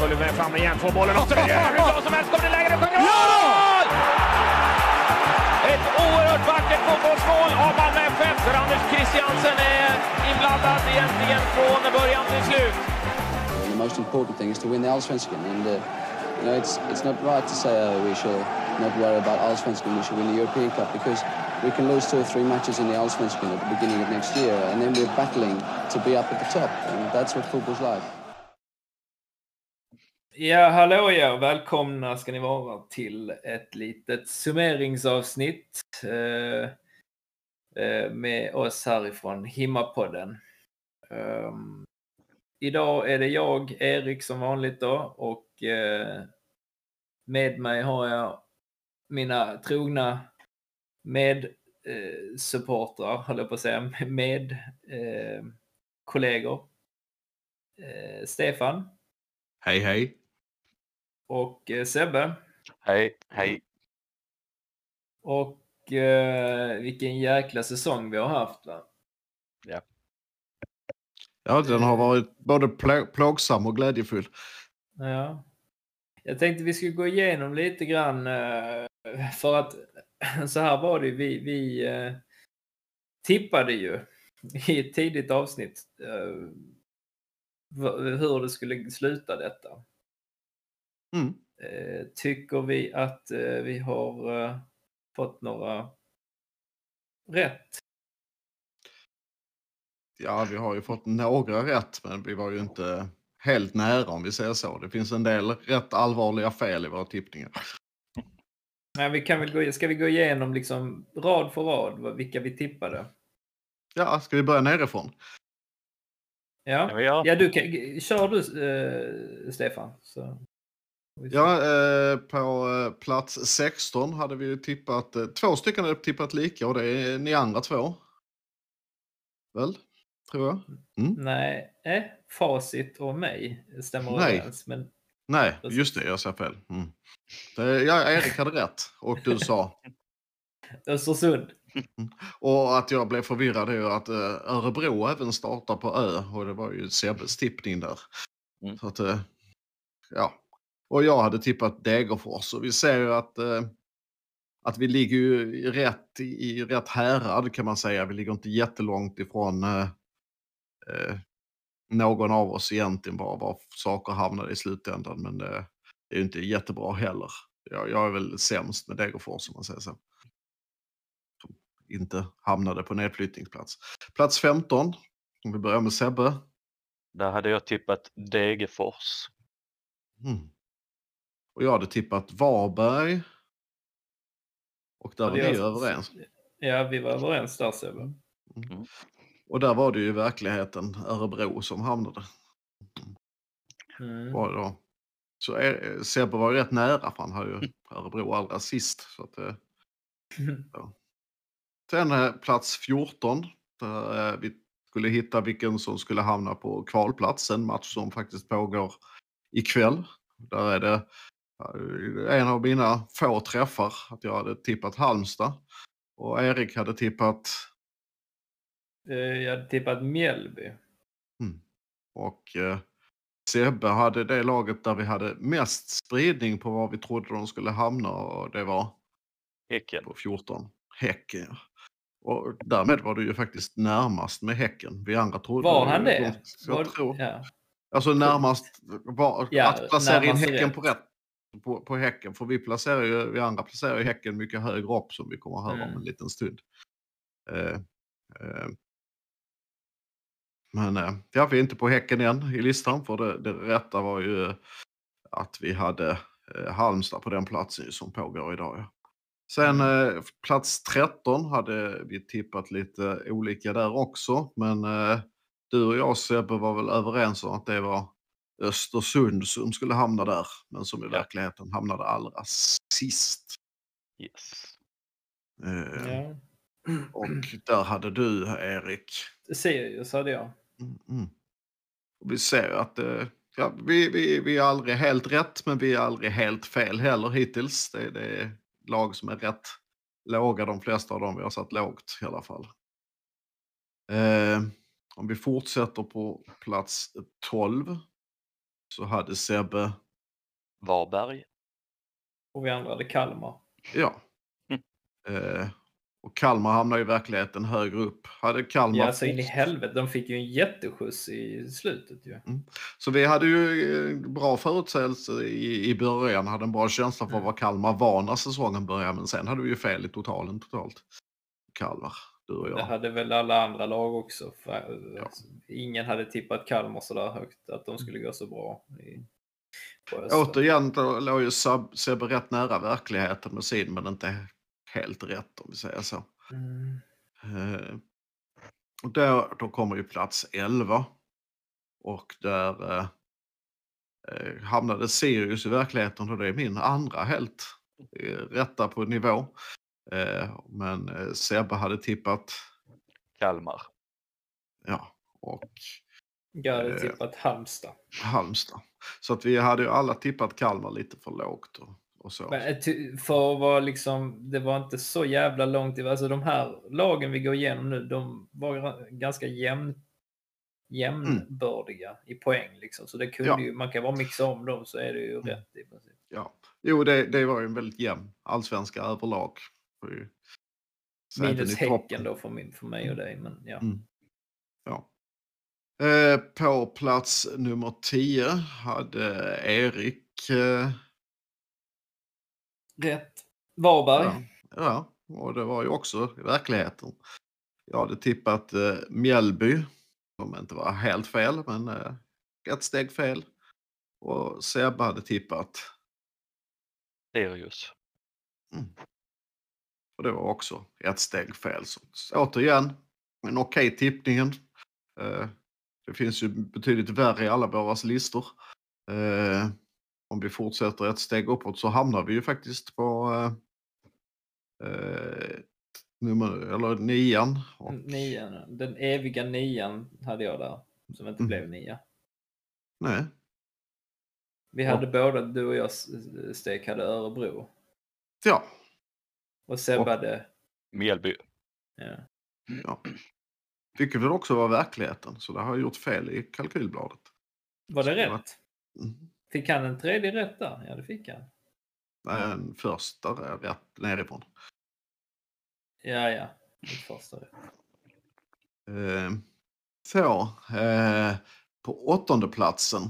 Följer med fram igen, får bollen och så är hur bra som helst. Kommer det läge, det sjunger mål! Ett oerhört vackert fotbollsmål av Malmö FF där Anders Christiansen är inblandad egentligen från början till slut. The most important thing is to win the Allsvenskan, and uh, you know it's it's not right to say uh, we should not worry about Allsvenskan. We should win the European Cup because we can lose two or three matches in the Allsvenskan at the beginning of next year, and then we're battling to be up at the top, and that's what football's like. Ja, hallå ja, välkomna ska ni vara till ett litet summeringsavsnitt eh, eh, med oss härifrån Himmapodden. Um, idag är det jag, Erik som vanligt då, och eh, med mig har jag mina trogna med eh, supportrar, höll jag på att säga, med eh, kollegor. Eh, Stefan Hej hej och eh, Sebbe. Hej, hej. Och eh, vilken jäkla säsong vi har haft va? Ja, den har varit både plå- plågsam och glädjefull. Ja. Jag tänkte vi skulle gå igenom lite grann eh, för att så här var det vi, vi eh, tippade ju i ett tidigt avsnitt eh, hur det skulle sluta detta. Mm. Eh, tycker vi att eh, vi har eh, fått några rätt? Ja, vi har ju fått några rätt, men vi var ju inte helt nära om vi säger så. Det finns en del rätt allvarliga fel i våra tippningar. Nej, vi kan väl gå, ska vi gå igenom liksom rad för rad vilka vi tippade? Ja, ska vi börja nerifrån? Ja, Ja, ja. ja du kan, kör du eh, Stefan. Så. Ja, eh, på eh, plats 16 hade vi ju tippat, eh, två stycken hade tippat lika och det är ni andra två. Väl? Tror jag. Nej, eh, facit och mig stämmer Nej. överens. Men Nej, just det, jag sa fel. Mm. Det, ja, Erik hade rätt och du sa. Östersund. Och att jag blev förvirrad är ju att Örebro även startar på Ö och det var ju Sebbes tippning där. Mm. Så att, ja. Och jag hade tippat Degerfors och vi ser ju att, eh, att vi ligger ju i rätt, i, rätt härad kan man säga. Vi ligger inte jättelångt ifrån eh, eh, någon av oss egentligen bara var saker hamnade i slutändan. Men det, det är ju inte jättebra heller. Jag, jag är väl sämst med Degerfors om man säger så inte hamnade på nedflyttningsplats. Plats 15, om vi börjar med Sebbe. Där hade jag tippat Degerfors. Mm. Och jag hade tippat Varberg. Och där Ja, var det ni är- överens. Ja, vi var överens där Sebbe. Och där var det ju i verkligheten Örebro som hamnade. Mm. Var det då. Så är, Sebbe var ju rätt nära för han har ju Örebro allra sist. Så att, eh, Sen eh, plats 14. Där eh, vi skulle hitta vilken som skulle hamna på kvalplats. En match som faktiskt pågår ikväll. Där är det eh, en av mina få träffar att jag hade tippat Halmstad. Och Erik hade tippat Eh, Jag hade tippat Mjällby. och eh, Sebbe hade det laget där vi hade mest spridning på var vi trodde de skulle hamna och det var Häcken. på 14. Häcken. ja. Och därmed var du ju faktiskt närmast med Häcken. Vi andra trodde... Var han det? Jag Var- tror. Ja. Alltså närmast var, Ja, att placera in Häcken rätt. på rätt. På, på Häcken. För vi placerar ju, vi andra placerar ju Häcken mycket högre upp som vi kommer att höra om Mm. en liten stund. Eh, eh, men eh, ja, vi är inte på Häcken än i listan för det, det rätta var ju att vi hade eh, Halmstad på den platsen som pågår idag. Ja. Sen eh, plats 13 hade vi tippat lite olika där också. Men eh, du och jag Sebbe var väl överens om att det var Östersund som skulle hamna där. Men som i verkligheten hamnade allra sist. Yes. Eh, Ja. Och där hade du Erik. Sirius hade jag. Mm, mm. Och vi ser att eh, ja, vi, vi, vi är aldrig helt rätt, men vi är aldrig helt fel heller hittills. Det, det är lag som är rätt låga, de flesta av dem vi har satt lågt i alla fall. Eh, om vi fortsätter på plats 12 så hade Sebbe, Varberg. Och vi andra hade Kalmar. ja. Eh, och Kalmar hamnar i verkligheten högre upp. Hade Kalmar Ja, så in i helvete. De fick ju en jätteskjuts i slutet ju. Så vi hade ju eh, bra förutsägelse i, i början, hade en bra känsla för vad Kalmar var när säsongen började, men sen hade vi ju fel i totalen totalt. Kalmar, du och Det jag. hade väl alla andra lag också. Alltså, ingen hade tippat Kalmar så där högt, att de skulle gå så bra. I. Återigen då låg ju Seb- Sebbe rätt nära verkligheten med sin, men inte helt rätt om vi säger så. Mm. Eh, där, då kommer ju plats 11. Och där eh, eh, hamnade Sirius i verkligheten och det är min andra helt eh, rätta på nivå. Eh, men eh, Sebbe hade tippat, Kalmar. ja, och Jag hade Eh. tippat Halmstad. Halmstad. Så att vi hade ju alla tippat Kalmar lite för lågt och, och så. Men, för att vara liksom, det var inte så jävla långt. Alltså de här lagen vi går igenom nu, de var ganska jämn, jämnbördiga i poäng. Liksom. Så det kunde Ja. ju, man kan bara mixa om dem så är det ju rätt i princip. Ja. Jo, det, det var ju en väldigt jämn allsvenska överlag. Den Minus. Häcken då för, min, för mig och dig. Men ja. Mm. Ja. Eh, på plats nummer 10 hade Erik. Eh, Rätt. Varberg. ja, ja, och det var ju också i verkligheten. Jag hade tippat eh, Mjällby, som inte var helt fel, men eh, ett steg fel. Och Sebbe hade tippat, Sirius. Och det var också ett steg fel. Så, återigen, en okej tippningen. Eh, det finns ju betydligt värre i alla våras listor. Eh, om vi fortsätter ett steg uppåt så hamnar vi ju faktiskt på eh, nummer, eller nian. Och, Nian. Den eviga nian hade jag där. Som inte Mm. blev nia. nej, Vi hade båda, du och jag, Stek hade Örebro. ja, Och Sebbe hade... Mjällby. Ja. ja. Vilket väl också var verkligheten, så det har jag gjort fel i kalkylbladet. Var det Så rätt? Mm. Fick han en tredje rätt där? Ja, det fick han. Nej, en första rätt nerifrån. Ja, ja. Mitt första rätt. Eh, så, eh, på åttonde platsen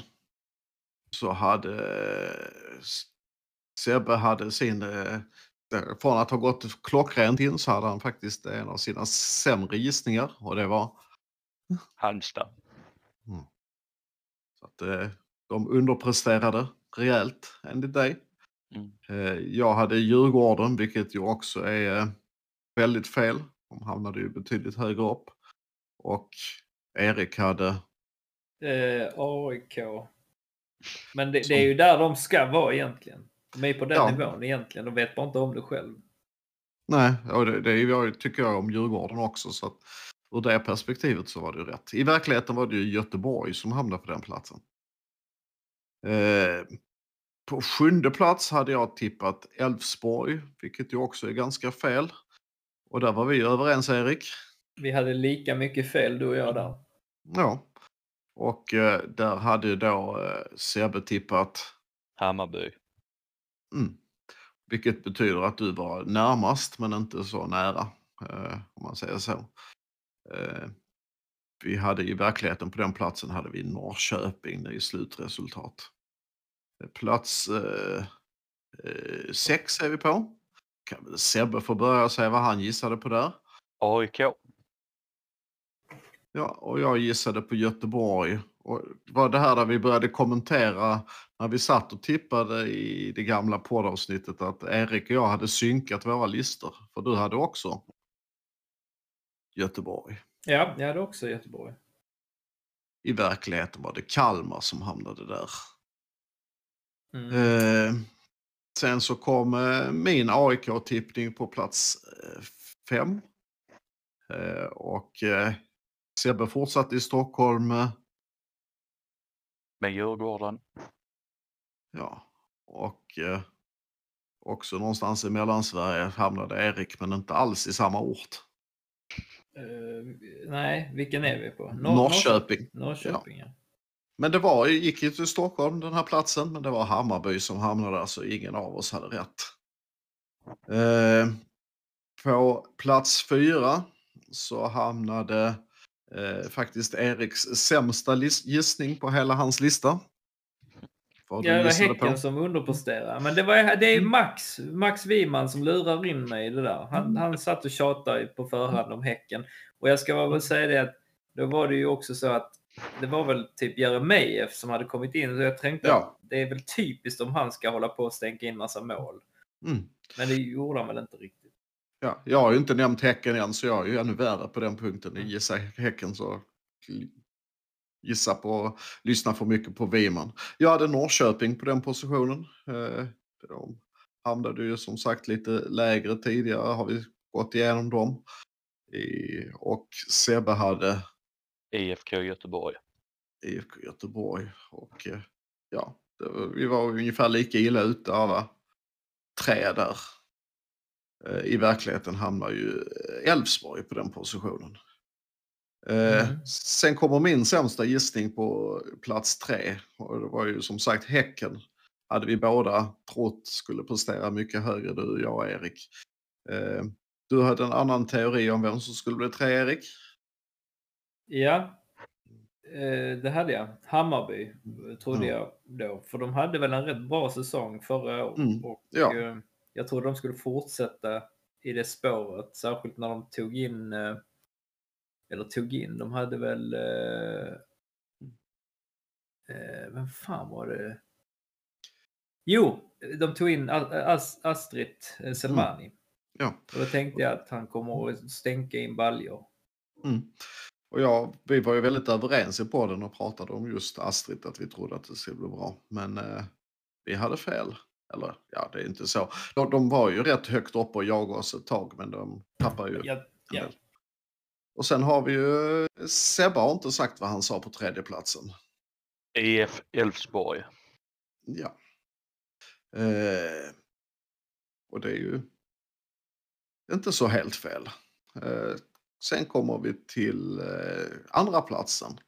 så hade eh, Sebbe hade sin, eh, från att ha gått klockrent in så hade han faktiskt en av sina sämre gissningar och det var Halmstad. så att eh, de underpresterade rejält enligt dig. Mm. Eh, jag hade Djurgården, vilket ju också är eh, väldigt fel. De hamnade ju betydligt högre upp. Och Erik hade Eh, AIK. Men det, det är ju där de ska vara egentligen. De är på den Ja. nivån egentligen. De vet bara inte om det själv. Nej, och det, det tycker jag om Djurgården också. Så att ur det perspektivet så var det ju rätt. I verkligheten var det ju Göteborg som hamnade på den platsen. Eh, på sjunde plats hade jag tippat Elfsborg, vilket ju också är ganska fel. Och där var vi överens Erik. Vi hade lika mycket fel du och jag där. Ja. Och eh, där hade då eh, Sebbe tippat, Hammarby. Mm, vilket betyder att du var närmast men inte så nära. Eh, om man säger så. Eh, vi hade i verkligheten på den platsen hade vi Norrköping i slutresultat. Eh, Plats eh, eh, sex är vi på. Kan väl Sebbe få börja och säga vad han gissade på där. AIK. Ja, och jag gissade på Göteborg Och det var det här där vi började kommentera när vi satt och tippade i det gamla poddavsnittet att Erik och jag hade synkat våra listor. För du hade också Göteborg. Ja, jag hade också Göteborg. I verkligheten var det Kalmar som hamnade där. Mm. Eh, sen så kom eh, min AIK-tippning på plats eh, fem. Eh, och eh, Sebbe fortsatte i Stockholm. Med Djurgården. Ja, och eh, också någonstans i Mellansverige hamnade Erik, men inte alls i samma ort. Eh, nej, vilken är vi på? Nor- Norrköping. Norrköping, ja. Men det var, gick ju till Stockholm den här platsen, men det var Hammarby som hamnade där så ingen av oss hade rätt. Eh, på plats fyra så hamnade eh, faktiskt Eriks sämsta gissning på hela hans lista. Ja, det var Häcken på. som underpresterar. Men det, var, det är Max, Max Wiman som lurar in mig i det där. Han, han satt och tjatade på förhand om Häcken. Och jag ska väl säga det att då var det ju också så att det var väl typ Jeremejeff som hade kommit in. Så jag tänkte Ja. att det är väl typiskt om han ska hålla på och stänka in massa mål. Mm. Men det gjorde han väl inte riktigt. Ja, jag har ju inte nämnt Häcken än, så jag är ju ännu värre på den punkten. I Gissa Häcken så gissa på, lyssna för mycket på Wiman. Jag hade Norrköping på den positionen. Eh, De hamnade ju som sagt lite lägre tidigare, har vi gått igenom dem. Och Sebbe hade IFK Göteborg. IFK Göteborg. Och eh, ja, vi var ungefär lika illa ute alla tre där. Eh, I verkligheten hamnar ju eh, Elfsborg på den positionen. Eh, Mm. Sen kommer min sämsta gissning på plats tre. Och det var ju som sagt Häcken. Hade vi båda trott skulle prestera mycket högre, du, jag och Erik. Du hade en annan teori om vem som skulle bli tre, Erik. Ja, det hade jag. Hammarby trodde Ja. jag då. För de hade väl en rätt bra säsong förra året. Mm, Och, ja. Jag trodde de skulle fortsätta i det spåret. Särskilt när de tog in, eh, eller tog in, de hade väl, eh, eh, vem fan var det? Jo, de tog in As- As- Astrid eh, Selmani. Ja. Och då tänkte jag att han kommer att stänka in baljor. Mm. Och ja, vi var ju väldigt överens i podden och pratade om just Astrid, att vi trodde att det skulle bli bra. Men eh, vi hade fel. Eller ja, det är inte så. De, de var ju rätt högt upp och jagade oss ett tag, men de tappar ju. Ja, ja. Och sen har vi ju, Sebbe har inte sagt vad han sa på tredjeplatsen. IF Elfsborg. Ja. Eh, och det är ju inte så helt fel. Eh, sen kommer vi till eh, andra platsen.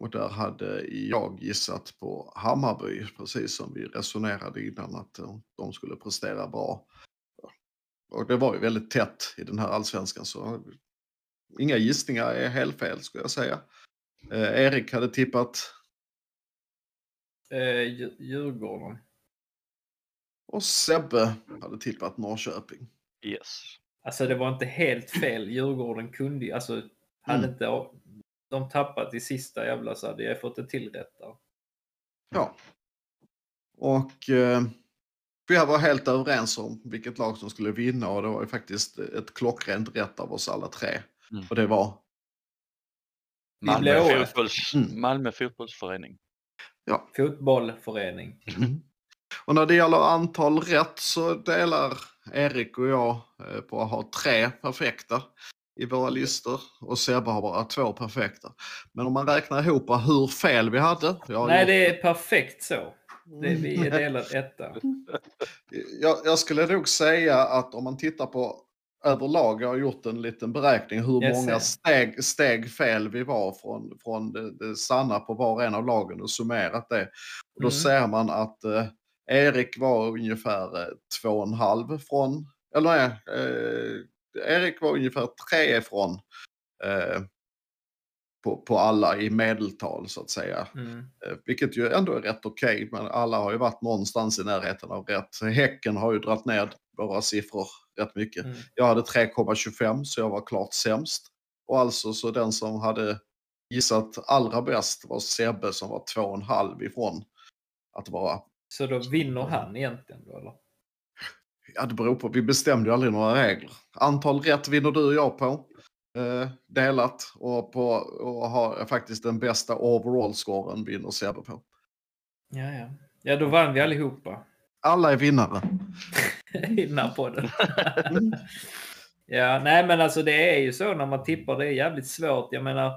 Och där hade jag gissat på Hammarby, precis som vi resonerade innan att de skulle prestera bra. Och det var ju väldigt tätt i den här allsvenskan så inga gissningar är helt fel skulle jag säga. Eh, Erik hade tippat Eh, Djur- Djurgården. Och Sebbe hade tippat Norrköping. Yes. Alltså det var inte helt fel. Djurgården kunde ju, alltså hade Mm. inte de tappat i sista jävla så hade jag fått ett till rätt där. Ja. Och eh, vi var helt överens om vilket lag som skulle vinna och det var ju faktiskt ett klockrent rätt av oss alla tre. Mm. Och det var, Malmö, fotbolls, Mm. Malmö fotbollsförening. Fotbollförening. och när det gäller antal rätt så delar Erik och jag eh, på att ha tre perfekta i våra listor och Sebbe har bara två perfekta. Men om man räknar ihop hur fel vi hade. Nej, gjort- det är perfekt så. Det, vi är delat etta. jag, jag skulle nog säga att om man tittar på överlag, jag har gjort en liten beräkning hur Jag många steg, steg fel vi var från, från det, det sanna på var och en av lagen och summerat det. Och då Mm. ser man att eh, Erik var ungefär eh, två och en halv från, eller nej, eh, Erik var ungefär tre ifrån eh, på, på alla i medeltal så att säga. Mm. Eh, Vilket ju ändå är rätt okej, men alla har ju varit någonstans i närheten av rätt. Häcken har ju dragit ner våra siffror rätt mycket. Mm. Jag hade 3,25 så jag var klart sämst. Och alltså så den som hade gissa att allra bäst var Sebbe som var två och en halv ifrån att vara. Så då vinner han egentligen då eller? Ja, det beror på. Vi bestämde ju aldrig några regler. Antal rätt vinner du och jag på. Eh, delat och, på, och har faktiskt den bästa overall-scoren vinner Sebbe på. Ja, ja. Ja, då vann vi allihopa. Alla är vinnare. Innan podden. ja, nej men alltså det är ju så när man tippar, det är jävligt svårt. Jag menar,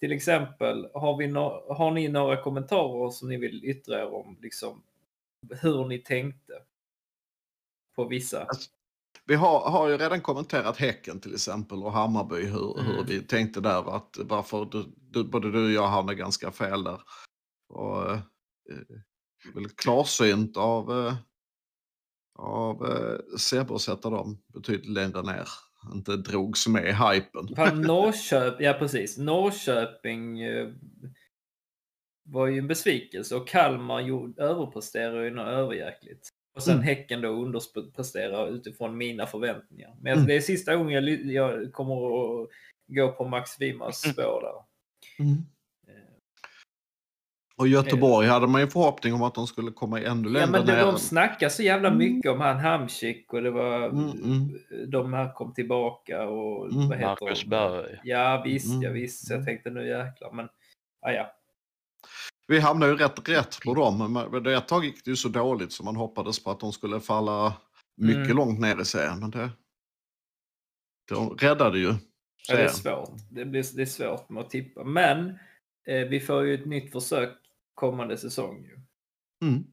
till exempel, har, vi no har ni några kommentarer som ni vill yttra er om liksom, hur ni tänkte? På vissa? Alltså, vi har, har ju redan kommenterat Häcken till exempel och Hammarby hur, Mm. hur vi tänkte där. Att varför du, du, både du och jag hamnade ganska fel där. Och, eh, eh, väl klarsynt av, eh, av eh, Sebbe att sätta dem betydligt längre ner. Inte drogs med i hypen. Fan, Norrköp, ja precis. Norrköping eh, var ju en besvikelse och Kalmar gjorde, överpresterade ju något överjäkligt. Och sen Mm. Häcken då underpresterar utifrån mina förväntningar. Men Mm. det är sista gången jag, jag kommer att gå på Max Wimars spår där. Och Göteborg hade man ju förhoppning om att de skulle komma ännu Ja, längre men det, ner. de snackar så jävla mycket om han Hamsik och det var Mm, mm. de här kom tillbaka och Mm. vad heter Marcus? Berg. Ja visst, ja Mm. visst. Så jag tänkte nu jäklar men ja, ja. Vi hamnade ju rätt rätt på dem. Men ett tag gick det ju så dåligt så man hoppades på att de skulle falla mycket Mm. långt ner i serien. Men det, de räddade ju Ja, det är svårt. Det, blir, det är svårt med att tippa. Men eh, vi får ju ett nytt försök kommande säsong. Ju. Mm.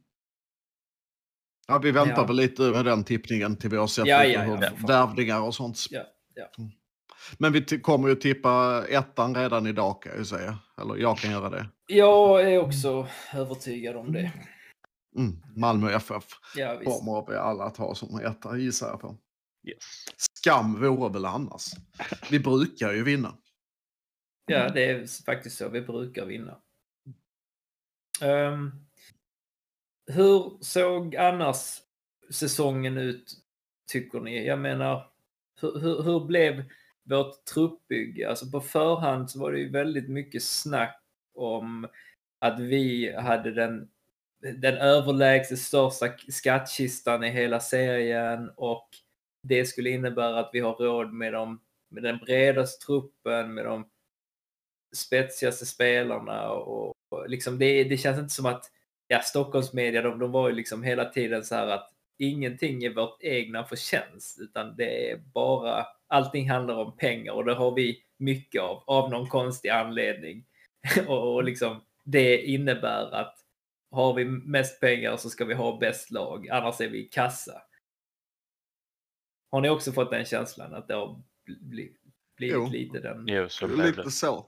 Ja, vi väntar Ja. väl lite med den tippningen till vi har sett Ja, ja, ja, hur värvningar och sånt. Ja, ja. Men vi kommer ju tippa ettan redan idag kan jag ju säga. Eller jag kan göra det. Jag är också övertygad om det. Mm. Malmö FF Ja, visst. kommer vi alla att ha som etta gissar jag på. Yes. Skam vore väl annars. Vi brukar ju vinna. Ja, det är faktiskt så vi brukar vinna. Ehm, hur såg annars säsongen ut, tycker ni? Jag menar, hur, hur, hur blev vårt truppbygge? Alltså på förhand så var det ju väldigt mycket snack om att vi hade den, den överlägset största skattkistan i hela serien och det skulle innebära att vi har råd med, dem, med den bredaste truppen, med de spetsigaste spelarna och, och liksom det, det känns inte som att ja, Stockholmsmedia, de, de var ju liksom hela tiden så här att ingenting är vårt egna förtjänst utan det är bara, allting handlar om pengar och det har vi mycket av, av någon konstig anledning. och, och liksom det innebär att har vi mest pengar så ska vi ha bäst lag, annars är vi kassa. Har ni också fått den känslan att det har bli, blivit Jo. lite den? Jo. Lite så.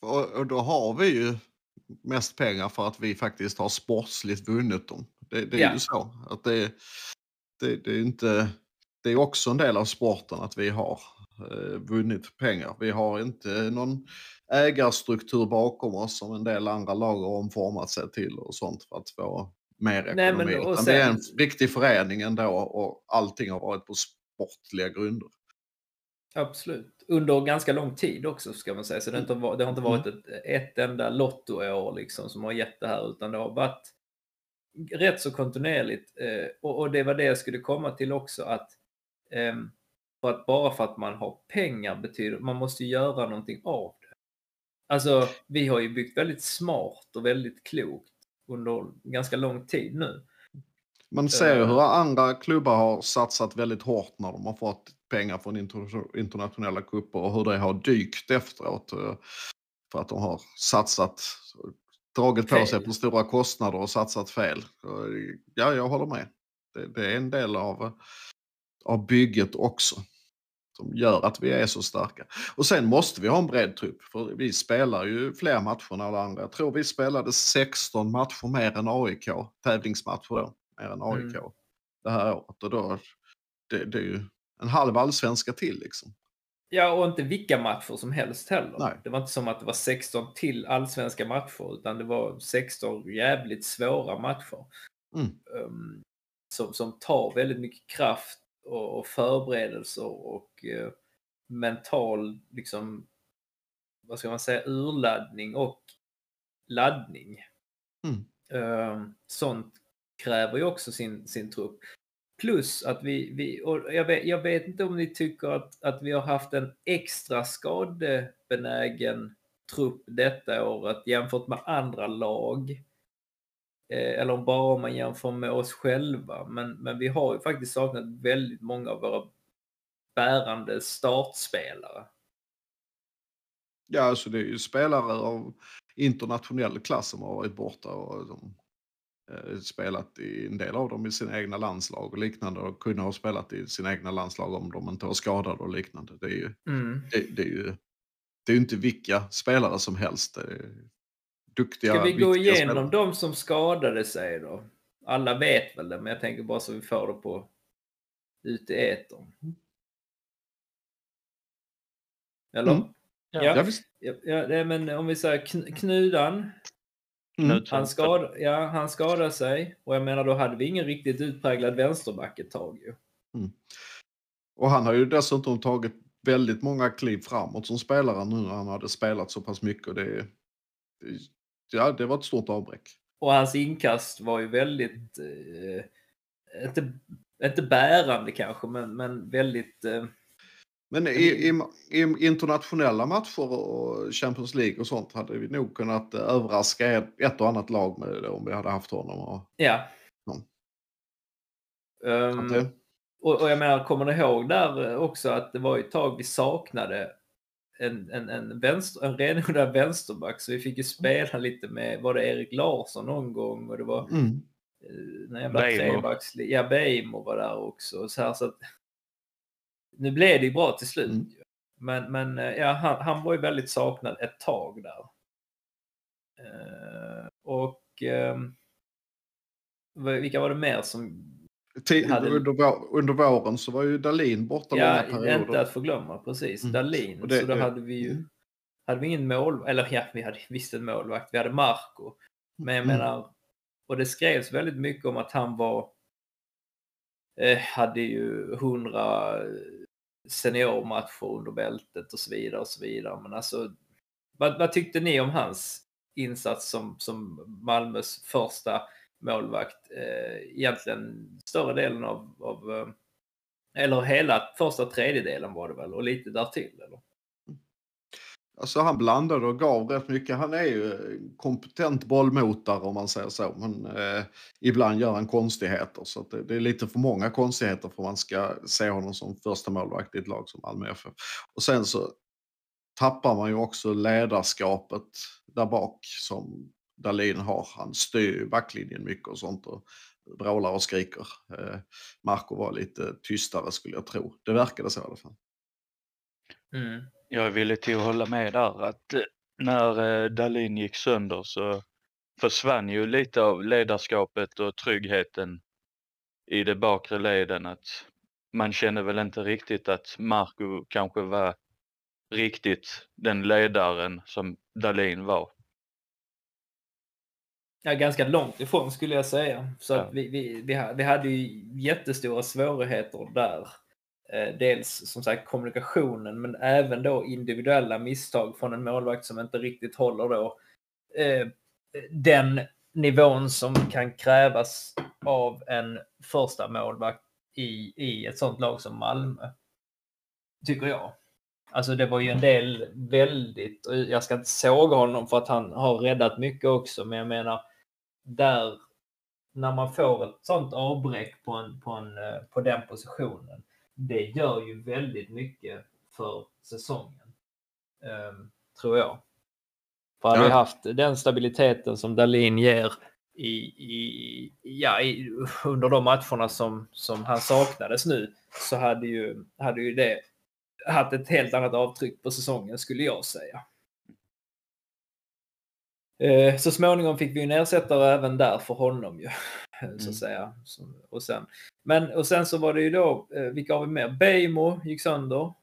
Och, och då har vi ju mest pengar för att vi faktiskt har sportsligt vunnit dem. Det, det är Ja. ju så. Att det, det, det är inte... Det är också en del av sporten att vi har eh, vunnit pengar. Vi har inte någon ägarstruktur bakom oss som en del andra lag har omformat sig till och sånt för att få mer Nej, ekonomi. men och Utan det är en sen- riktig förening ändå och allting har varit på sportliga grunder. Absolut. Under ganska lång tid också ska man säga. Så det har inte, va- det har inte varit ett, ett enda lottoår liksom som har gett det här utan det har varit rätt så kontinuerligt. Eh, och, och det var det jag skulle komma till också att, ehm, för att bara för att man har pengar betyder man måste göra någonting av det. Alltså vi har ju byggt väldigt smart och väldigt klokt under ganska lång tid nu. Man ser ju Eh. hur andra klubbar har satsat väldigt hårt när de har fått pengar från inter- internationella kupper och hur det har dykt efteråt. eh, För att de har satsat, dragit på sig Fel. på stora kostnader och satsat fel. Ja, jag håller med. Det, det är en del av, av bygget också. Som gör att vi är så starka. Och sen måste vi ha en bred trupp. För vi spelar ju fler matcher än alla andra. Jag tror vi spelade 16 matcher mer än AIK. Tävlingsmatcher då. Mer än AIK. Mm. Det här året. Och då, det, det är ju en halv allsvenska till liksom. Ja, och inte vilka matcher som helst heller. Nej. Det var inte som att det var 16 till allsvenska matcher, utan det var 16 jävligt svåra matcher. Mm. Ehm, som, som tar väldigt mycket kraft och, och förberedelser och eh, mental, liksom, vad ska man säga, urladdning och laddning. Mm. Eh, sånt kräver ju också sin, sin trupp. Plus att vi, vi och jag, vet, jag vet inte om ni tycker att, att vi har haft en extra skadebenägen trupp detta året jämfört med andra lag. Eh, eller bara om man jämför med oss själva. Men, men vi har ju faktiskt saknat väldigt många av våra bärande startspelare. Ja, alltså det är ju spelare av internationell klass som har varit borta och som, spelat i en del av dem i sina egna landslag och liknande och kunna ha spelat i sina egna landslag om de inte var skadade och liknande. Det är ju, Mm. det, det är ju det är inte vilka spelare som helst. Det är duktiga, Ska vi gå igenom spelare. de som skadade sig då? Alla vet väl det, men jag tänker bara så vi får det på ut i etern. Eller? Mm. Ja. Ja. Ja, ja, men om vi säger Kn- Knudan, Mm. Han, skad, ja, han skadade sig och jag menar då hade vi ingen riktigt utpräglad vänsterback ett tag ju. Och han har ju dessutom tagit väldigt många kliv framåt som spelare nu när han hade spelat så pass mycket. Och det, det, ja, det var ett stort avbräck. Och hans inkast var ju väldigt, eh, inte, inte bärande kanske, men, men väldigt... Eh, Men i, i, i internationella matcher och Champions League och sånt hade vi nog kunnat eh, överraska ett, och annat lag med det om vi hade haft honom. Och, ja. Det, och, och jag menar, kommer ni ihåg där eh, också att det var ett tag vi saknade en, en, en, vänster, en renodlad vänsterback så vi fick ju spela lite med, var det Erik Larsson någon gång och det var mm. jävla Beijmo. trebacksli- Ja, Beijmo var där också. Så här, så att, nu blev det ju bra till slut. Mm. Men, men eh, ja, han, han var ju väldigt saknad ett tag där. Eh, och vad- vilka var det mer som... Hade- under, under våren så var ju Dalin borta Ja, långa perioder. inte att förglömma, precis. Mm. Dalin. Det- så då det- hade vi ju... mm. Hade vi ingen mål... Eller ja, vi hade visst en målvakt. Vi hade Marco. Men jag Mm. menar... Och det skrevs väldigt mycket om att han var... Eh, hade ju hundra seniormatcher under bältet och så vidare och så vidare. Men alltså... Vad, vad tyckte ni om hans insats som, som Malmös första målvakt? Eh, egentligen större delen av, av eh, eller hela första tredjedelen var det väl och lite därtill eller? Alltså han blandade och gav rätt mycket. Han är ju kompetent bollmotare om man säger så. Men eh, ibland gör han konstigheter. Så att det, det är lite för många konstigheter för man ska se honom som första målvakt i ett lag som Malmö FF. Och sen så tappar man ju också ledarskapet där bak som Dahlin har. Han styr backlinjen mycket och sånt och vrålar och skriker. Eh, Marco var lite tystare skulle jag tro. Det verkade så i alla fall. Mm. Jag är villig till att hålla med där att eh, när eh, Dalin gick sönder så försvann ju lite av ledarskapet och tryggheten i de bakre leden. Att man kände väl inte riktigt att Marco kanske var riktigt den ledaren som Dalin var. Ja, ganska långt ifrån skulle jag säga. Så Ja. vi, vi, vi hade ju jättestora svårigheter där. Eh, dels som sagt kommunikationen men även då individuella misstag från en målvakt som inte riktigt håller då eh, den nivån som kan krävas av en första målvakt i, i ett sånt lag som Malmö. Tycker jag. Alltså det var ju en del väldigt, och jag ska inte såga honom för att han har räddat mycket också, men jag menar där när man får ett sånt avbräck på, en, på, en, eh, på den positionen, det gör ju väldigt mycket för säsongen. Ehm, tror jag. För hade Ja. vi haft den stabiliteten som Dalin ger i, i, ja, i, under de matcherna som, som han saknades nu så hade ju, hade ju det haft ett helt annat avtryck på säsongen skulle jag säga. Eh, Så småningom fick vi en ersättare även där för honom ju. Så Mm. att säga. Så- Och sen, men, och sen så var det ju då, eh, vilka har vi mer? Beijmo gick sönder.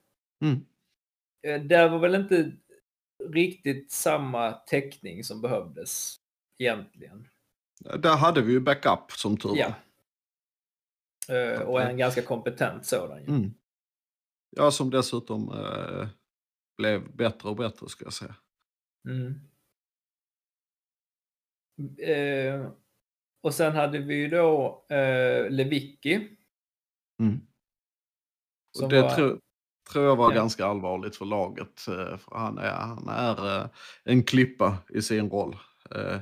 Mm. Eh, Där var väl inte riktigt samma täckning som behövdes egentligen. Där hade vi ju backup som tur. Ja. Eh, Och en ganska kompetent sådan. ju. Mm. Ja, som dessutom eh, blev bättre och bättre ska jag säga. Mm. Och sen hade vi ju då eh, Lewicki. Mm. Och det var- tror, tror jag var Ja. ganska allvarligt för laget. eh, För han är, han är eh, en klippa i sin roll. Eh,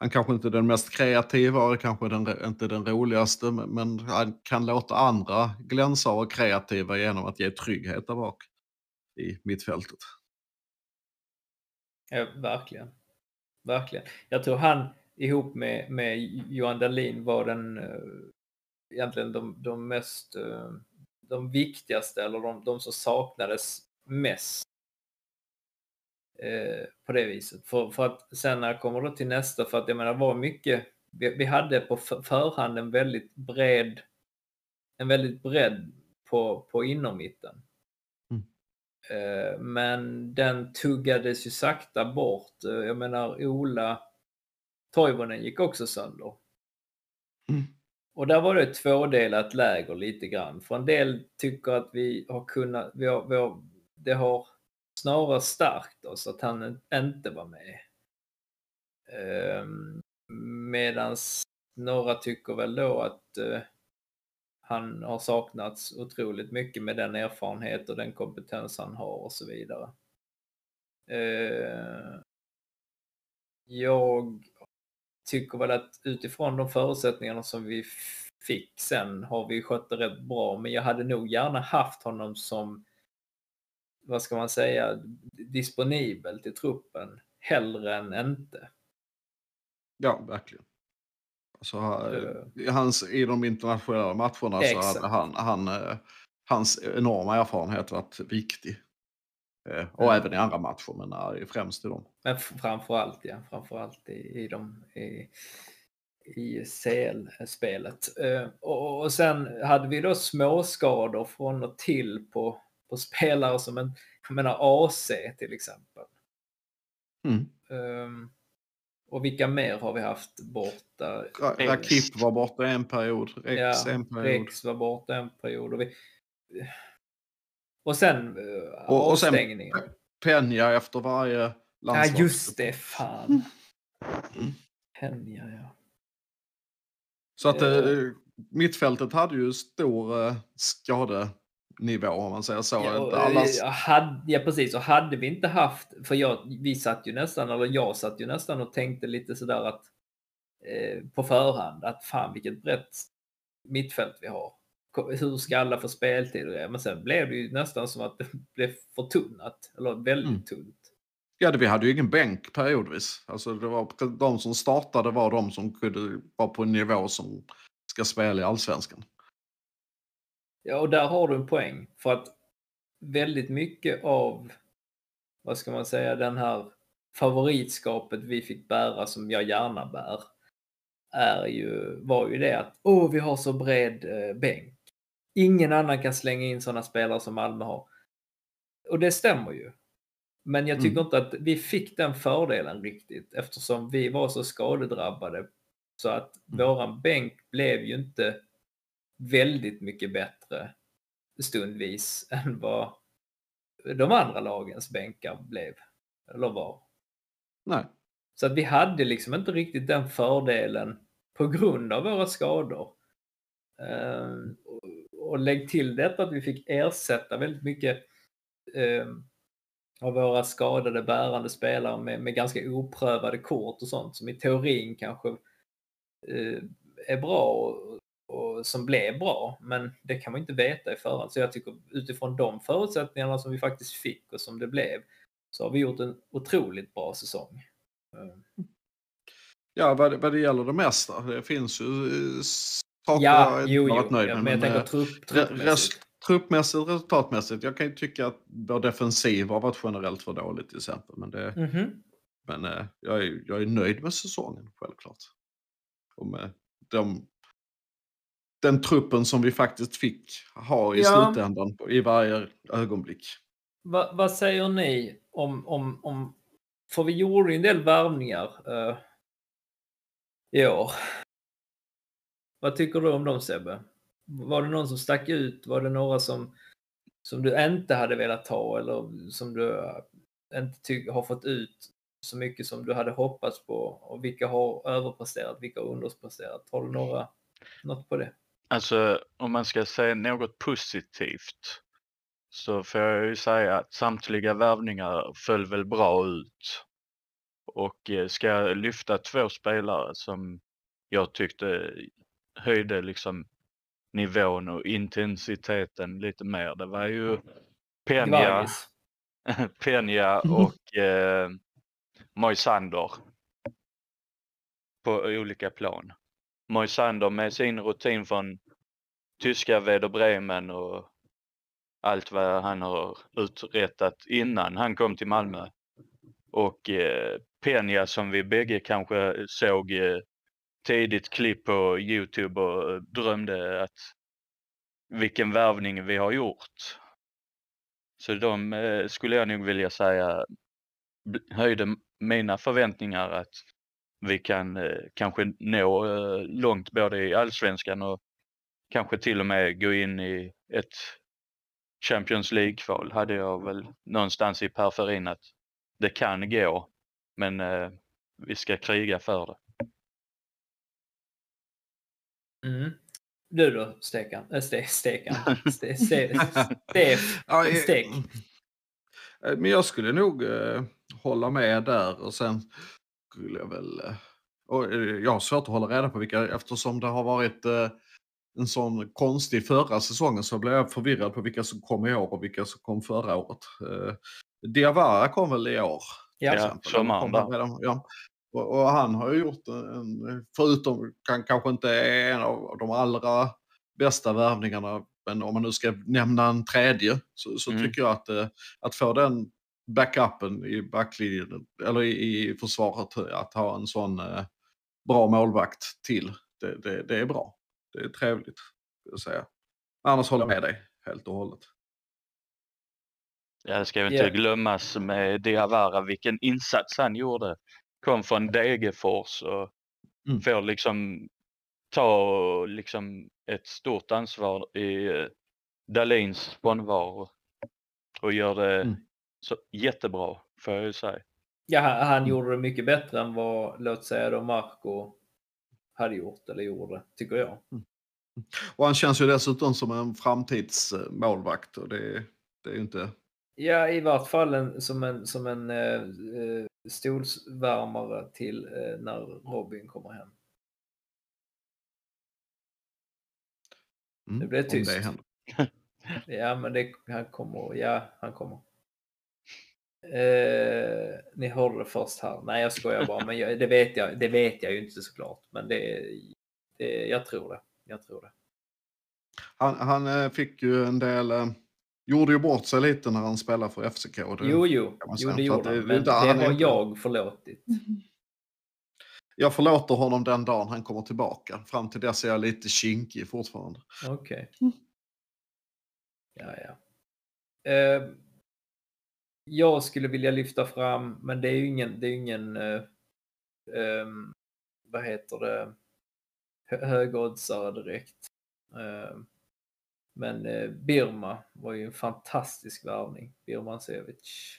Han kanske inte är den mest kreativa och kanske den, inte den roligaste, men- men han kan låta andra glänsa och vara kreativa genom att ge trygghet där bak i mittfältet. Ja, verkligen. Verkligen. Jag tror han ihop med, med Johan Dahlin var den eh, egentligen de, de mest eh, de viktigaste eller de, de som saknades mest eh, på det viset. För, för att sen när jag kommer då till nästa, för att jag menar var mycket, vi, vi hade på för- förhand en väldigt bred, en väldigt bredd på, på innermitten. Eh, Men den tuggades ju sakta bort. Jag menar Ola Toivonen gick också sönder. Mm. Och där var det ett tvådelat läger lite grann. För en del tycker att vi har kunnat, vi har, vi har, det har snarare stärkt oss att han inte var med. Um, medans några tycker väl då att eh, han har saknats otroligt mycket med den erfarenhet och den kompetens han har och så vidare. Eh, jag tycker väl att utifrån de förutsättningarna som vi fick sen har vi skött det rätt bra, men jag hade nog gärna haft honom som, vad ska man säga, disponibel till truppen hellre än inte. Ja, verkligen. Alltså, ha- i, hans, I de internationella matcherna så Exakt. hade han, han, eh, hans enorma erfarenhet varit viktig. Eh, Och Mm. även i andra matcher, men främst i dem. Men framförallt, ja, framförallt i, i, de, i, i CL-spelet. Eh, och, och sen hade vi då småskador från och till på, på spelare som en, jag menar AC till exempel. Mm. Ehm, och vilka mer har vi haft borta? Ra- Rakip var borta en period, Rex ja, en period. Rex var borta en period. Och, vi, och sen uh, Och, och sen avstängningen. Pe- Peña efter varje Ja, landslag. just det. Fan. Mm. Penja, ja. Så att Eh. eh, mittfältet hade ju stor eh, skadenivå om man säger så. Ja, och, eh, hade, ja precis, och hade vi inte haft, för jag, vi satt ju nästan, eller jag satt ju nästan och tänkte lite sådär att eh, på förhand att fan vilket brett mittfält vi har. Hur ska alla få speltid? och det? Men sen blev det ju nästan som att det blev förtunnat, eller väldigt Mm. tunt. Ja, det- vi hade ju ingen bänk periodvis. Alltså det var, de som startade var de som kunde vara på en nivå som ska spela i allsvenskan. Ja, och där har du en poäng. För att väldigt mycket av, vad ska man säga, den här favoritskapet vi fick bära som jag gärna bär, är ju, var ju det att åh, vi har så bred eh, bänk. Ingen annan kan slänga in sådana spelare som Malmö har. Och det stämmer ju. Men jag tycker Mm. inte att vi fick den fördelen riktigt eftersom vi var så skadedrabbade. Så att våran bänk blev ju inte väldigt mycket bättre stundvis än vad de andra lagens bänkar blev. Eller var. Nej. Så att vi hade liksom inte riktigt den fördelen på grund av våra skador. Och- lägg till detta att vi fick ersätta väldigt mycket eh, av våra skadade bärande spelare med, med ganska oprövade kort och sånt som i teorin kanske eh, är bra och, och som blev bra. Men det kan man inte veta i förhand. Så jag tycker utifrån de förutsättningarna som vi faktiskt fick och som det blev så har vi gjort en otroligt bra säsong. Ja, vad, det- vad det gäller det mesta. Det finns ju eh, eh, saker Ja, jo, varit jo. nöjd Ja, med. men jag tänker eh, trupp, truppmässigt. truppmässigt, resultatmässigt. Jag kan ju tycka att vår defensiv har varit generellt för dåligt till exempel. Men, det, Mhm. men eh, jag, är, jag är nöjd med säsongen, självklart. Och med de, den truppen som vi faktiskt fick ha i Ja. slutändan i varje ögonblick. Va, vad säger ni om, om, om... För vi gjorde en del värvningar eh, i år. Vad tycker du om dem Sebbe? Var det någon som stack ut? Var det några som, som du inte hade velat ta eller som du inte ty- har fått ut så mycket som du hade hoppats på? Och vilka har överpresterat, vilka har underpresterat? Har du några, något på det? Alltså om man ska säga något positivt så får jag ju säga att samtliga värvningar föll väl bra ut. Och eh, ska jag lyfta två spelare som jag tyckte höjde liksom nivån och intensiteten lite mer. Det var ju Peña. Peña och eh, Moisander på olika plan. Moisander med sin rutin från tyska Werder Bremen och allt vad han har uträttat innan han kom till Malmö. Och eh, Peña som vi bägge kanske såg eh, tidigt klipp på Youtube och eh, drömde att vilken värvning vi har gjort. Så de eh, skulle jag nog vilja säga höjde mina förväntningar att vi kan eh, kanske nå eh, långt både i allsvenskan och kanske till och med gå in i ett Champions League-kval hade jag väl någonstans i periferin att det kan gå. Men eh, vi ska kriga för det. Mm. Du då, Stekan? Äh, ste, stekan? Ste, ste, eh, stek? eh, Men jag skulle nog eh, hålla med där och sen skulle jag väl... Eh, och, eh, jag har svårt att hålla reda på vilka eftersom det har varit eh, en sån konstig förra säsongen så blev jag förvirrad på vilka som kom i år och vilka som kom förra året. Eh, Diawara kom väl i år? Ja. till Ja, Och, och han har ju gjort en, en förutom kan, kanske inte är en av de allra bästa värvningarna, men om man nu ska nämna en tredje så, så Mm. tycker jag att, eh, att få den backupen i backlinjen, eller i, i försvaret, att ha en sån eh, bra målvakt till, det, det, det är bra. Det är trevligt, skulle jag säga. Annars håller jag med dig helt och hållet. Ja, det ska ju inte Ja. glömmas med Diawara vilken insats han gjorde. Kom från Degerfors och Mm. får liksom ta liksom ett stort ansvar i eh, Dahlins frånvaro. Och gör det Mm. så jättebra får jag ju säga. Ja, han, han Mm. gjorde det mycket bättre än vad, låt säga då, Marco hade gjort eller gjorde, tycker jag. Och han känns ju dessutom som en framtidsmålvakt och det, det är ju inte... Ja, i vart fall en, som en, som en eh, eh, stolsvärmare till eh, när Robin kommer hem. Mm, Det blev tyst. Det. Ja, men det, han kommer. Ja, han kommer. Eh, ni hörde det först här. Nej, jag skojar bara. Men jag, det, vet jag, det vet jag ju inte såklart. Men det, det, jag tror det. Jag tror det. Han, han eh, fick ju en del... eh, Gjorde ju bort sig lite när han spelade för FCK. Det, Jo, jo, jo det gjorde han. Men det- har jag förlåtit. Jag förlåter honom den dagen han kommer tillbaka. Fram till dess är jag lite kinkig fortfarande. Okej. Ja, ja. Eh, jag skulle vilja lyfta fram, men det är ju ingen, det är ingen eh, ehm, vad heter det, hö- högoddsare direkt. Men eh, Birma var ju en fantastisk värvning, Birman Sevic.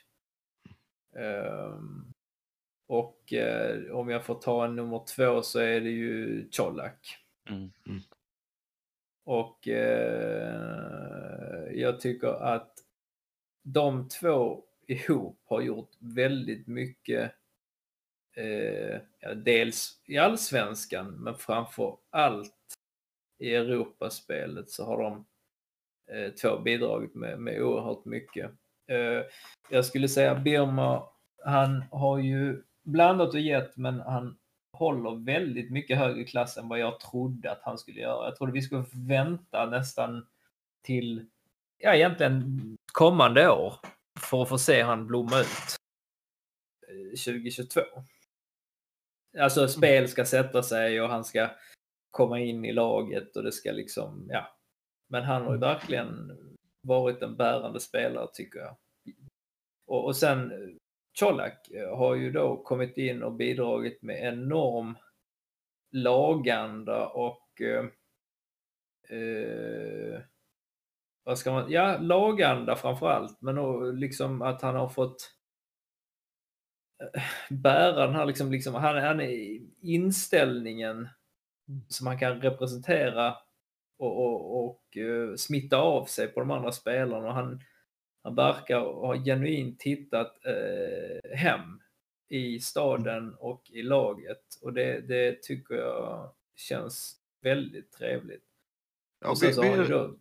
Ehm, och eh, om jag får ta en nummer två så är det ju Colak. Mm. Och eh, jag tycker att de två ihop har gjort väldigt mycket. Eh, dels i allsvenskan men framför allt i Europaspelet så har de Eh, två bidragit med, med oerhört mycket. Eh, jag skulle säga Birma, han har ju blandat och gett men han håller väldigt mycket högre klass än vad jag trodde att han skulle göra. Jag trodde vi skulle vänta nästan till, ja egentligen kommande år för att få se han blomma ut eh, 2022. Alltså spel ska sätta sig och han ska komma in i laget och det ska liksom, ja. Men han har ju verkligen varit en bärande spelare tycker jag. Och, och sen eh, Colak eh, har ju då kommit in och bidragit med enorm laganda och eh, eh, vad ska man, ja, laganda framför allt, men och liksom att han har fått bära den här liksom, liksom han, han är inställningen som han kan representera och, och, och uh, smitta av sig på de andra spelarna. Och han, han verkar ha genuint hittat uh, hem i staden och i laget och det, det tycker jag känns väldigt trevligt. Ja, vi, vi, är, då,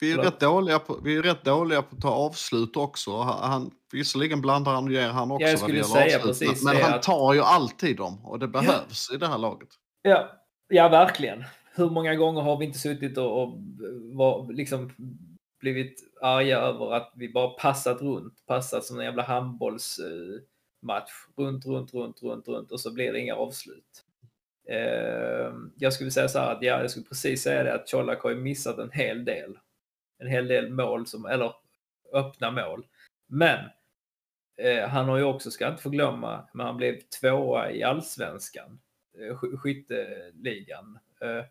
vi, är rätt dåliga på, vi är rätt dåliga på att ta avslut också. Han, visserligen blandar han och ger han också Jag skulle säga avslut, precis men det han tar ju alltid dem och det behövs i det här laget. Ja, ja, verkligen. Hur många gånger har vi inte suttit och, och var, liksom blivit arga över att vi bara passat runt, passat som en jävla handbollsmatch. runt, runt, runt, runt, runt och så blir det inga avslut. Eh, jag skulle säga så här att ja, jag skulle precis säga det att Colak har ju missat en hel del. En hel del mål, som, eller öppna mål. Men eh, han har ju också, ska jag inte förglömma, men han blev tvåa i allsvenskan eh, skytteligan. Eh,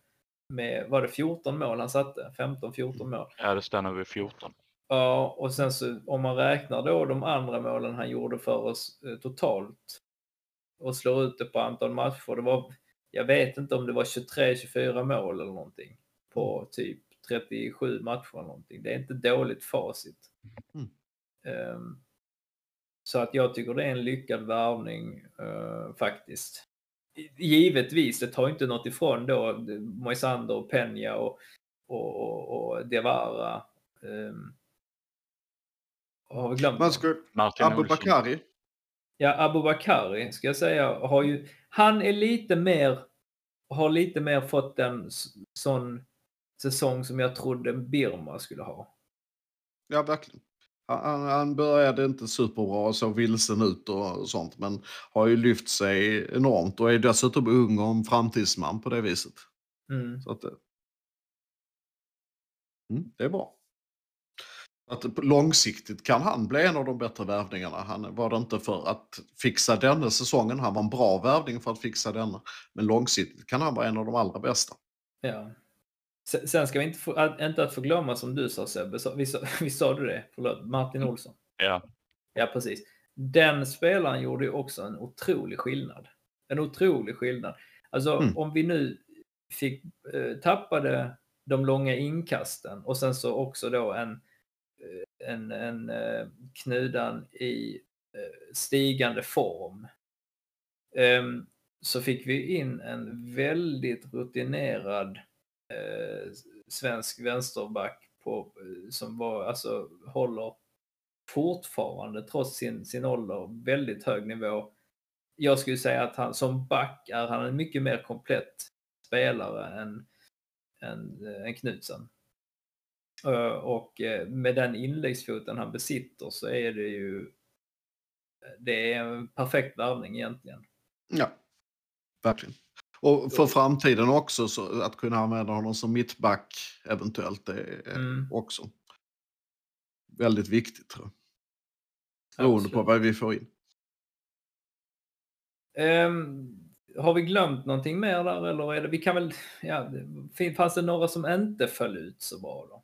med, var det 14 mål han satte? 15-14 mål. Ja, det stannar vid 14. Ja, och sen så om man räknar då de andra målen han gjorde för oss eh, totalt och slår ut det på antal matcher. Det var, jag vet inte om det var 23-24 mål eller någonting på typ 37 matcher eller någonting. Det är inte dåligt facit. Mm. Ehm, så att jag tycker det är en lyckad värvning eh, faktiskt. Givetvis, det tar inte något ifrån då Moisander och Peña och, och, och, och Diawara. Um, har vi glömt Man ska, Martin Abu. Bakari. Ja, Abubakari ska jag säga har ju, han är lite mer, har lite mer fått en sån säsong som jag trodde Birma skulle ha. Ja, verkligen. Han, han- började inte superbra och såg vilsen ut och sånt, men har ju lyft sig enormt och är dessutom ung och en framtidsman på det viset. Mm. Så att, det- mm, det är bra. Att långsiktigt kan han bli en av de bättre värvningarna. Han var det inte för att fixa denna säsongen. Han var en bra värvning för att fixa denna. Men långsiktigt kan han vara en av de allra bästa. Ja. Sen ska vi inte, få, att- inte att förglömma som du sa Sebbe, så- vi sa, vi sa du det? Förlåt, Martin Olsson. Ja, Ja, precis. Den spelaren gjorde ju också en otrolig skillnad. En otrolig skillnad. Alltså Mm. om vi nu fick, eh, tappade de långa inkasten och sen så också då en, eh, en, en eh, knudan i stigande form. Ehm, så fick vi in en väldigt rutinerad eh, svensk vänsterback på, eh, som var, alltså håller fortfarande trots sin, sin ålder väldigt hög nivå. Jag skulle säga att han som back är han en mycket mer komplett spelare än, än, eh, än Knutsen. Eh, och med den inläggsfoten han besitter så är det ju det är en perfekt värvning egentligen. Ja, verkligen. Och för framtiden också, så att kunna använda honom som mittback eventuellt, det är Mm. också väldigt viktigt. Tror jag. Beroende på vad vi får in. Ehm, har vi glömt någonting mer där eller är det, vi kan väl, ja, fanns det några som inte föll ut så bra då?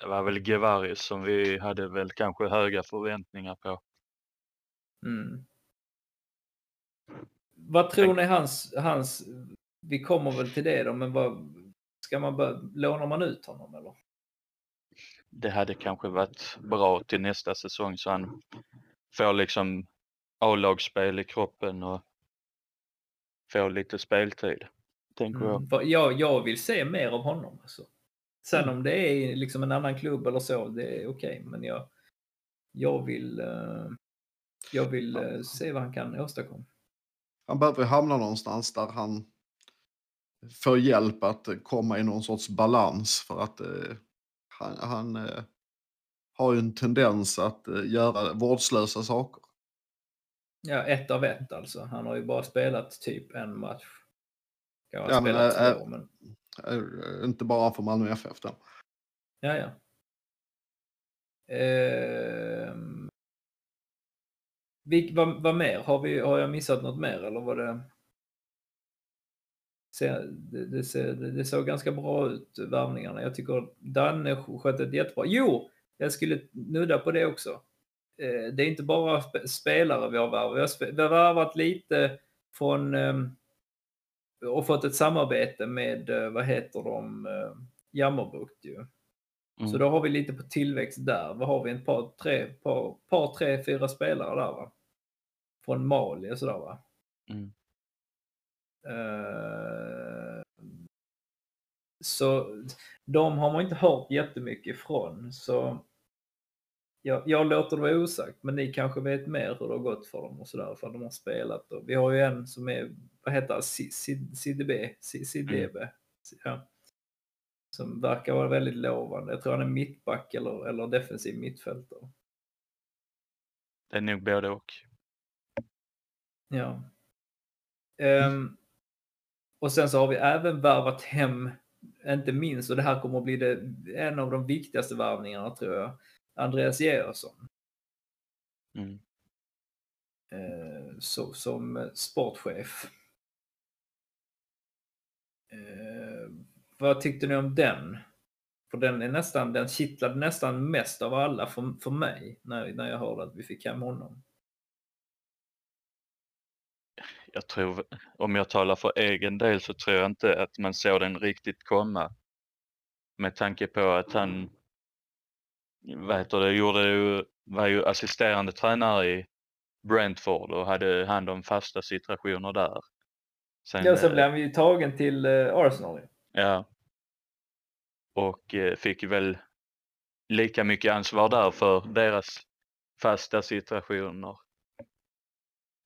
det var väl Gevaris som vi hade väl kanske höga förväntningar på. Mm. Vad tror ni hans, hans, vi kommer väl till det då, men vad, ska man börja, lånar man ut honom eller? Det hade kanske varit bra till nästa säsong så han får liksom A-lagsspel i kroppen och får lite speltid. Tänker jag. Mm. För jag, jag vill se mer av honom. Alltså. Sen Mm. om det är liksom en annan klubb eller så, det är okej. Men jag, jag vill, eh, jag vill eh, se vad han kan åstadkomma. Han behöver hamna någonstans där han får hjälp att komma i någon sorts balans för att eh, han, han eh, har ju en tendens att eh, göra vårdslösa saker. Ja, ett av ett alltså. Han har ju bara spelat typ en match. Ja, men, spelat äh, två, men Eh, Inte bara för Malmö FF då. ja, ja. Ehm... Vil, vad, vad mer? Har, vi, har jag missat något mer eller var det? det, det, ser, det såg ganska bra ut, värvningarna. Jag tycker Danne skötte det jättebra. Jo, jag skulle nudda på det också. Eh, det är inte bara spelare vi har värvat. Vi har, värvat lite från ehm, och fått ett samarbete med, eh, vad heter de, eh, Jammerbukt ju. Så Mm. då har vi lite på tillväxt där. Vad har vi? En par, tre, par, par tre, fyra spelare där va? Från Mali och sådär va? Mm. Eh, så de har man inte hört jättemycket ifrån. Så jag, jag låter det vara osagt, men ni kanske vet mer hur det har gått för dem och sådär, för de har spelat. Och vi har ju en som är, vad heter Si- CDB, CDB, ja. Som verkar vara väldigt lovande. Jag tror han är mittback eller, eller defensiv mittfältare. Det är nog både och. Ja. Ehm, och sen så har vi även värvat hem, inte minst, och det här kommer att bli det, en av de viktigaste värvningarna tror jag, Andreas Georgsson. Mm. Eh, så, som sportchef. Eh, vad tyckte ni om den? För den är nästan, den kittlade nästan mest av alla för, för mig när, när jag hörde att vi fick hem honom. Jag tror, om jag talar för egen del så tror jag inte att man såg den riktigt komma. Med tanke på att han, vad heter det, gjorde ju, var ju assisterande tränare i Brentford och hade hand om fasta situationer där. Sen, Ja, sen eh, blev han ju tagen till eh, Arsenal. Ja. Och eh, fick väl lika mycket ansvar där för deras fasta situationer.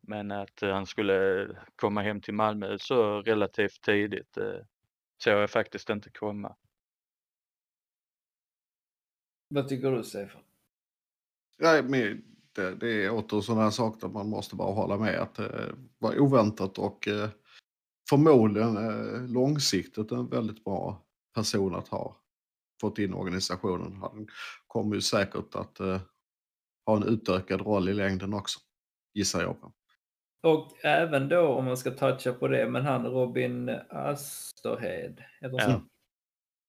Men att eh, han skulle komma hem till Malmö så relativt tidigt eh, såg jag faktiskt inte komma. Vad tycker du Stefan? Ja, men det, det är åter sådana här saker där man måste bara hålla med att det var oväntat och förmodligen långsiktigt en väldigt bra person att ha fått in organisationen. Han kommer ju säkert att eh, ha en utökad roll i längden också, gissar jag på. Och även då om man ska toucha på det, men han Robin Asterhed. Eller så. Ja.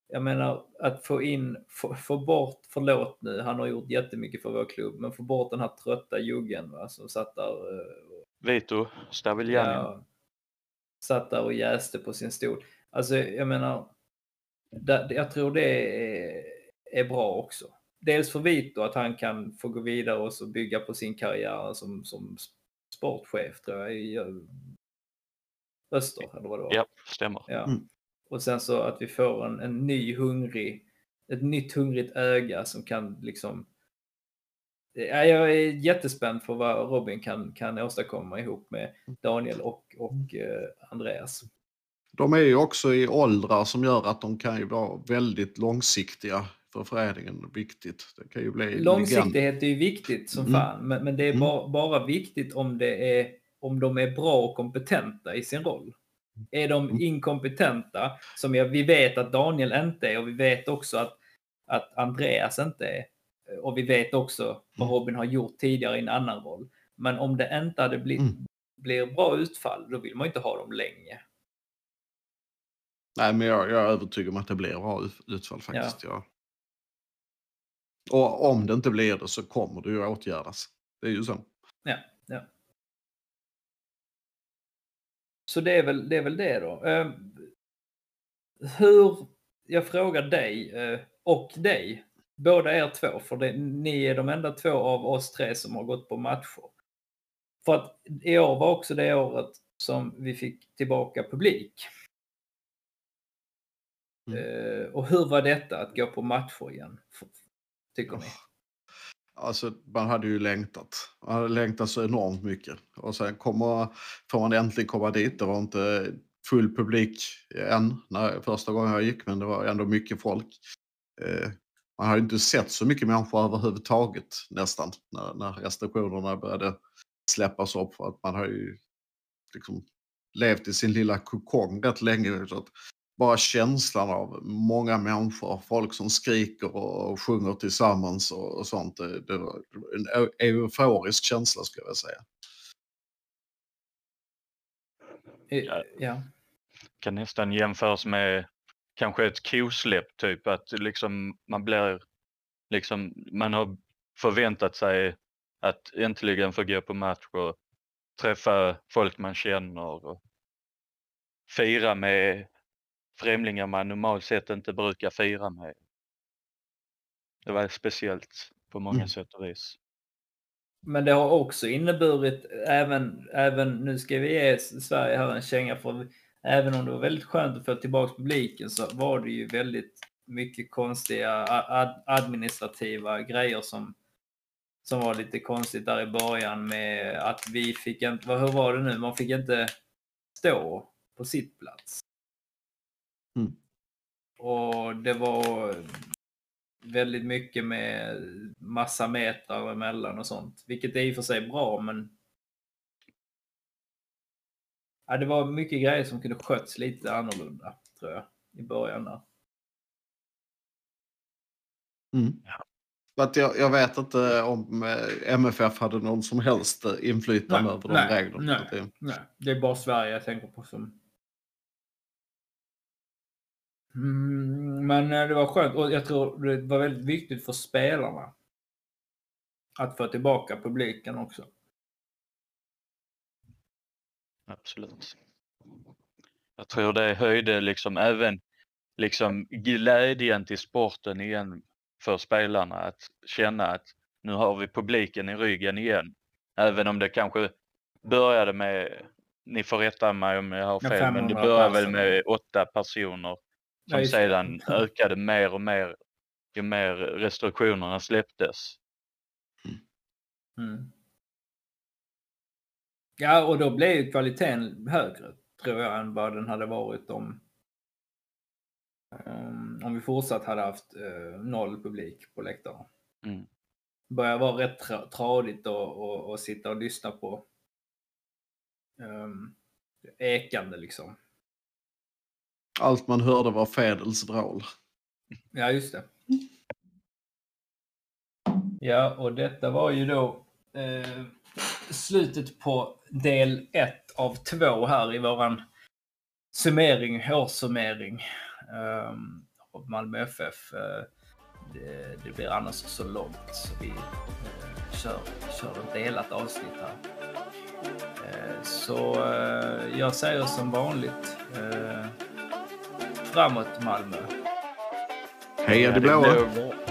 Jag menar att få in, få, få bort, förlåt nu, han har gjort jättemycket för vår klubb, men få bort den här trötta juggen va, som satt där, eh, Vito Staviljani. ja, satt där och jäste på sin stol. Alltså jag menar, jag tror det är, bra också. Dels för Vito att han kan få gå vidare och så bygga på sin karriär som, som sportchef tror jag i eh, Öster eller vad det var. Ja, stämmer. Ja. Mm. Och sen så att vi får en, en ny hungrig, ett nytt hungrigt öga som kan liksom Ja, jag är jättespänd för vad Robin kan, kan åstadkomma ihop med Daniel och, och eh, Andreas. De är ju också i åldrar som gör att de kan ju vara väldigt långsiktiga för föreningen. Viktigt. Det kan ju bli. Långsiktighet är ju viktigt som Mm. fan, men, men det är Mm. bara, bara viktigt om, det är, om de är bra och kompetenta i sin roll. Är de Mm. inkompetenta, som jag, vi vet att Daniel inte är och vi vet också att, att Andreas inte är, och vi vet också vad Mm. Robin har gjort tidigare i en annan roll. Men om det inte hade blivit Mm. blir bra utfall, då vill man inte ha dem länge. Nej, men jag, jag är övertygad om att det blir bra ut- utfall faktiskt. Ja. Och om det inte blir det så kommer det ju åtgärdas. Det är ju så. Ja, ja. Så det är väl det, är väl det då. Eh, hur, jag frågar dig eh, och dig, båda er två, för det, ni är de enda två av oss tre som har gått på matcher. För att i år var också det året som vi fick tillbaka publik. Mm. Eh, och hur var detta att gå på matcher igen? Tycker ni? Alltså, man hade ju längtat. Man hade längtat så enormt mycket. Och sen kommer, får man äntligen komma dit. Det var inte full publik än när, första gången jag gick, men det var ändå mycket folk. Eh, man hade inte sett så mycket människor överhuvudtaget nästan när, när restriktionerna började släppas upp. För att man har ju liksom levt i sin lilla kokong rätt länge. Så att bara känslan av många människor, folk som skriker och sjunger tillsammans och, och sånt. Det, det var en eu- euforisk känsla skulle jag säga. Ja. ja. kan nästan jämföras med kanske ett kosläpp typ att liksom man blir liksom man har förväntat sig att äntligen få gå på match och träffa folk man känner och fira med främlingar man normalt sett inte brukar fira med. Det var speciellt på många Mm. sätt och vis. Men det har också inneburit, även, även nu ska vi ge Sverige här en känga för även om det var väldigt skönt att få tillbaka publiken så var det ju väldigt mycket konstiga ad, administrativa grejer som, som var lite konstigt där i början med att vi fick inte, hur var det nu, man fick inte stå på sitt plats. Och det var väldigt mycket med massa metrar emellan och sånt. Vilket är i och för sig bra men ja, det var mycket grejer som kunde skötts lite annorlunda tror jag i början där. Mm. Att jag, jag vet inte om eh, MFF hade någon som helst inflytande över de nej, reglerna. nej, nej, det är bara Sverige jag tänker på som... Mm, men eh, det var skönt och jag tror det var väldigt viktigt för spelarna att få tillbaka publiken också. Absolut. Jag tror det höjde liksom även liksom glädjen till sporten igen för spelarna att känna att nu har vi publiken i ryggen igen. Även om det kanske började med, ni får rätta mig om jag har fel, men det 500 började väl med åtta personer som det. sedan ökade mer och mer ju mer restriktionerna släpptes. Mm. Ja, och då blev ju kvaliteten högre tror jag än vad den hade varit om om vi fortsatt hade haft eh, noll publik på läktaren. Mm. börjar vara rätt tra- tradigt att sitta och lyssna på um, ekande liksom. Allt man hörde var Fädels vrål. Ja, just det. Ja, och detta var ju då eh, slutet på del ett av två här i våran summering, årssummering eh, av Malmö FF. Eh, det, det blir annars så långt så vi eh, kör, kör ett delat avsnitt här. Eh, så eh, jag säger som vanligt eh, framåt Malmö. Heja de blåa! blåa.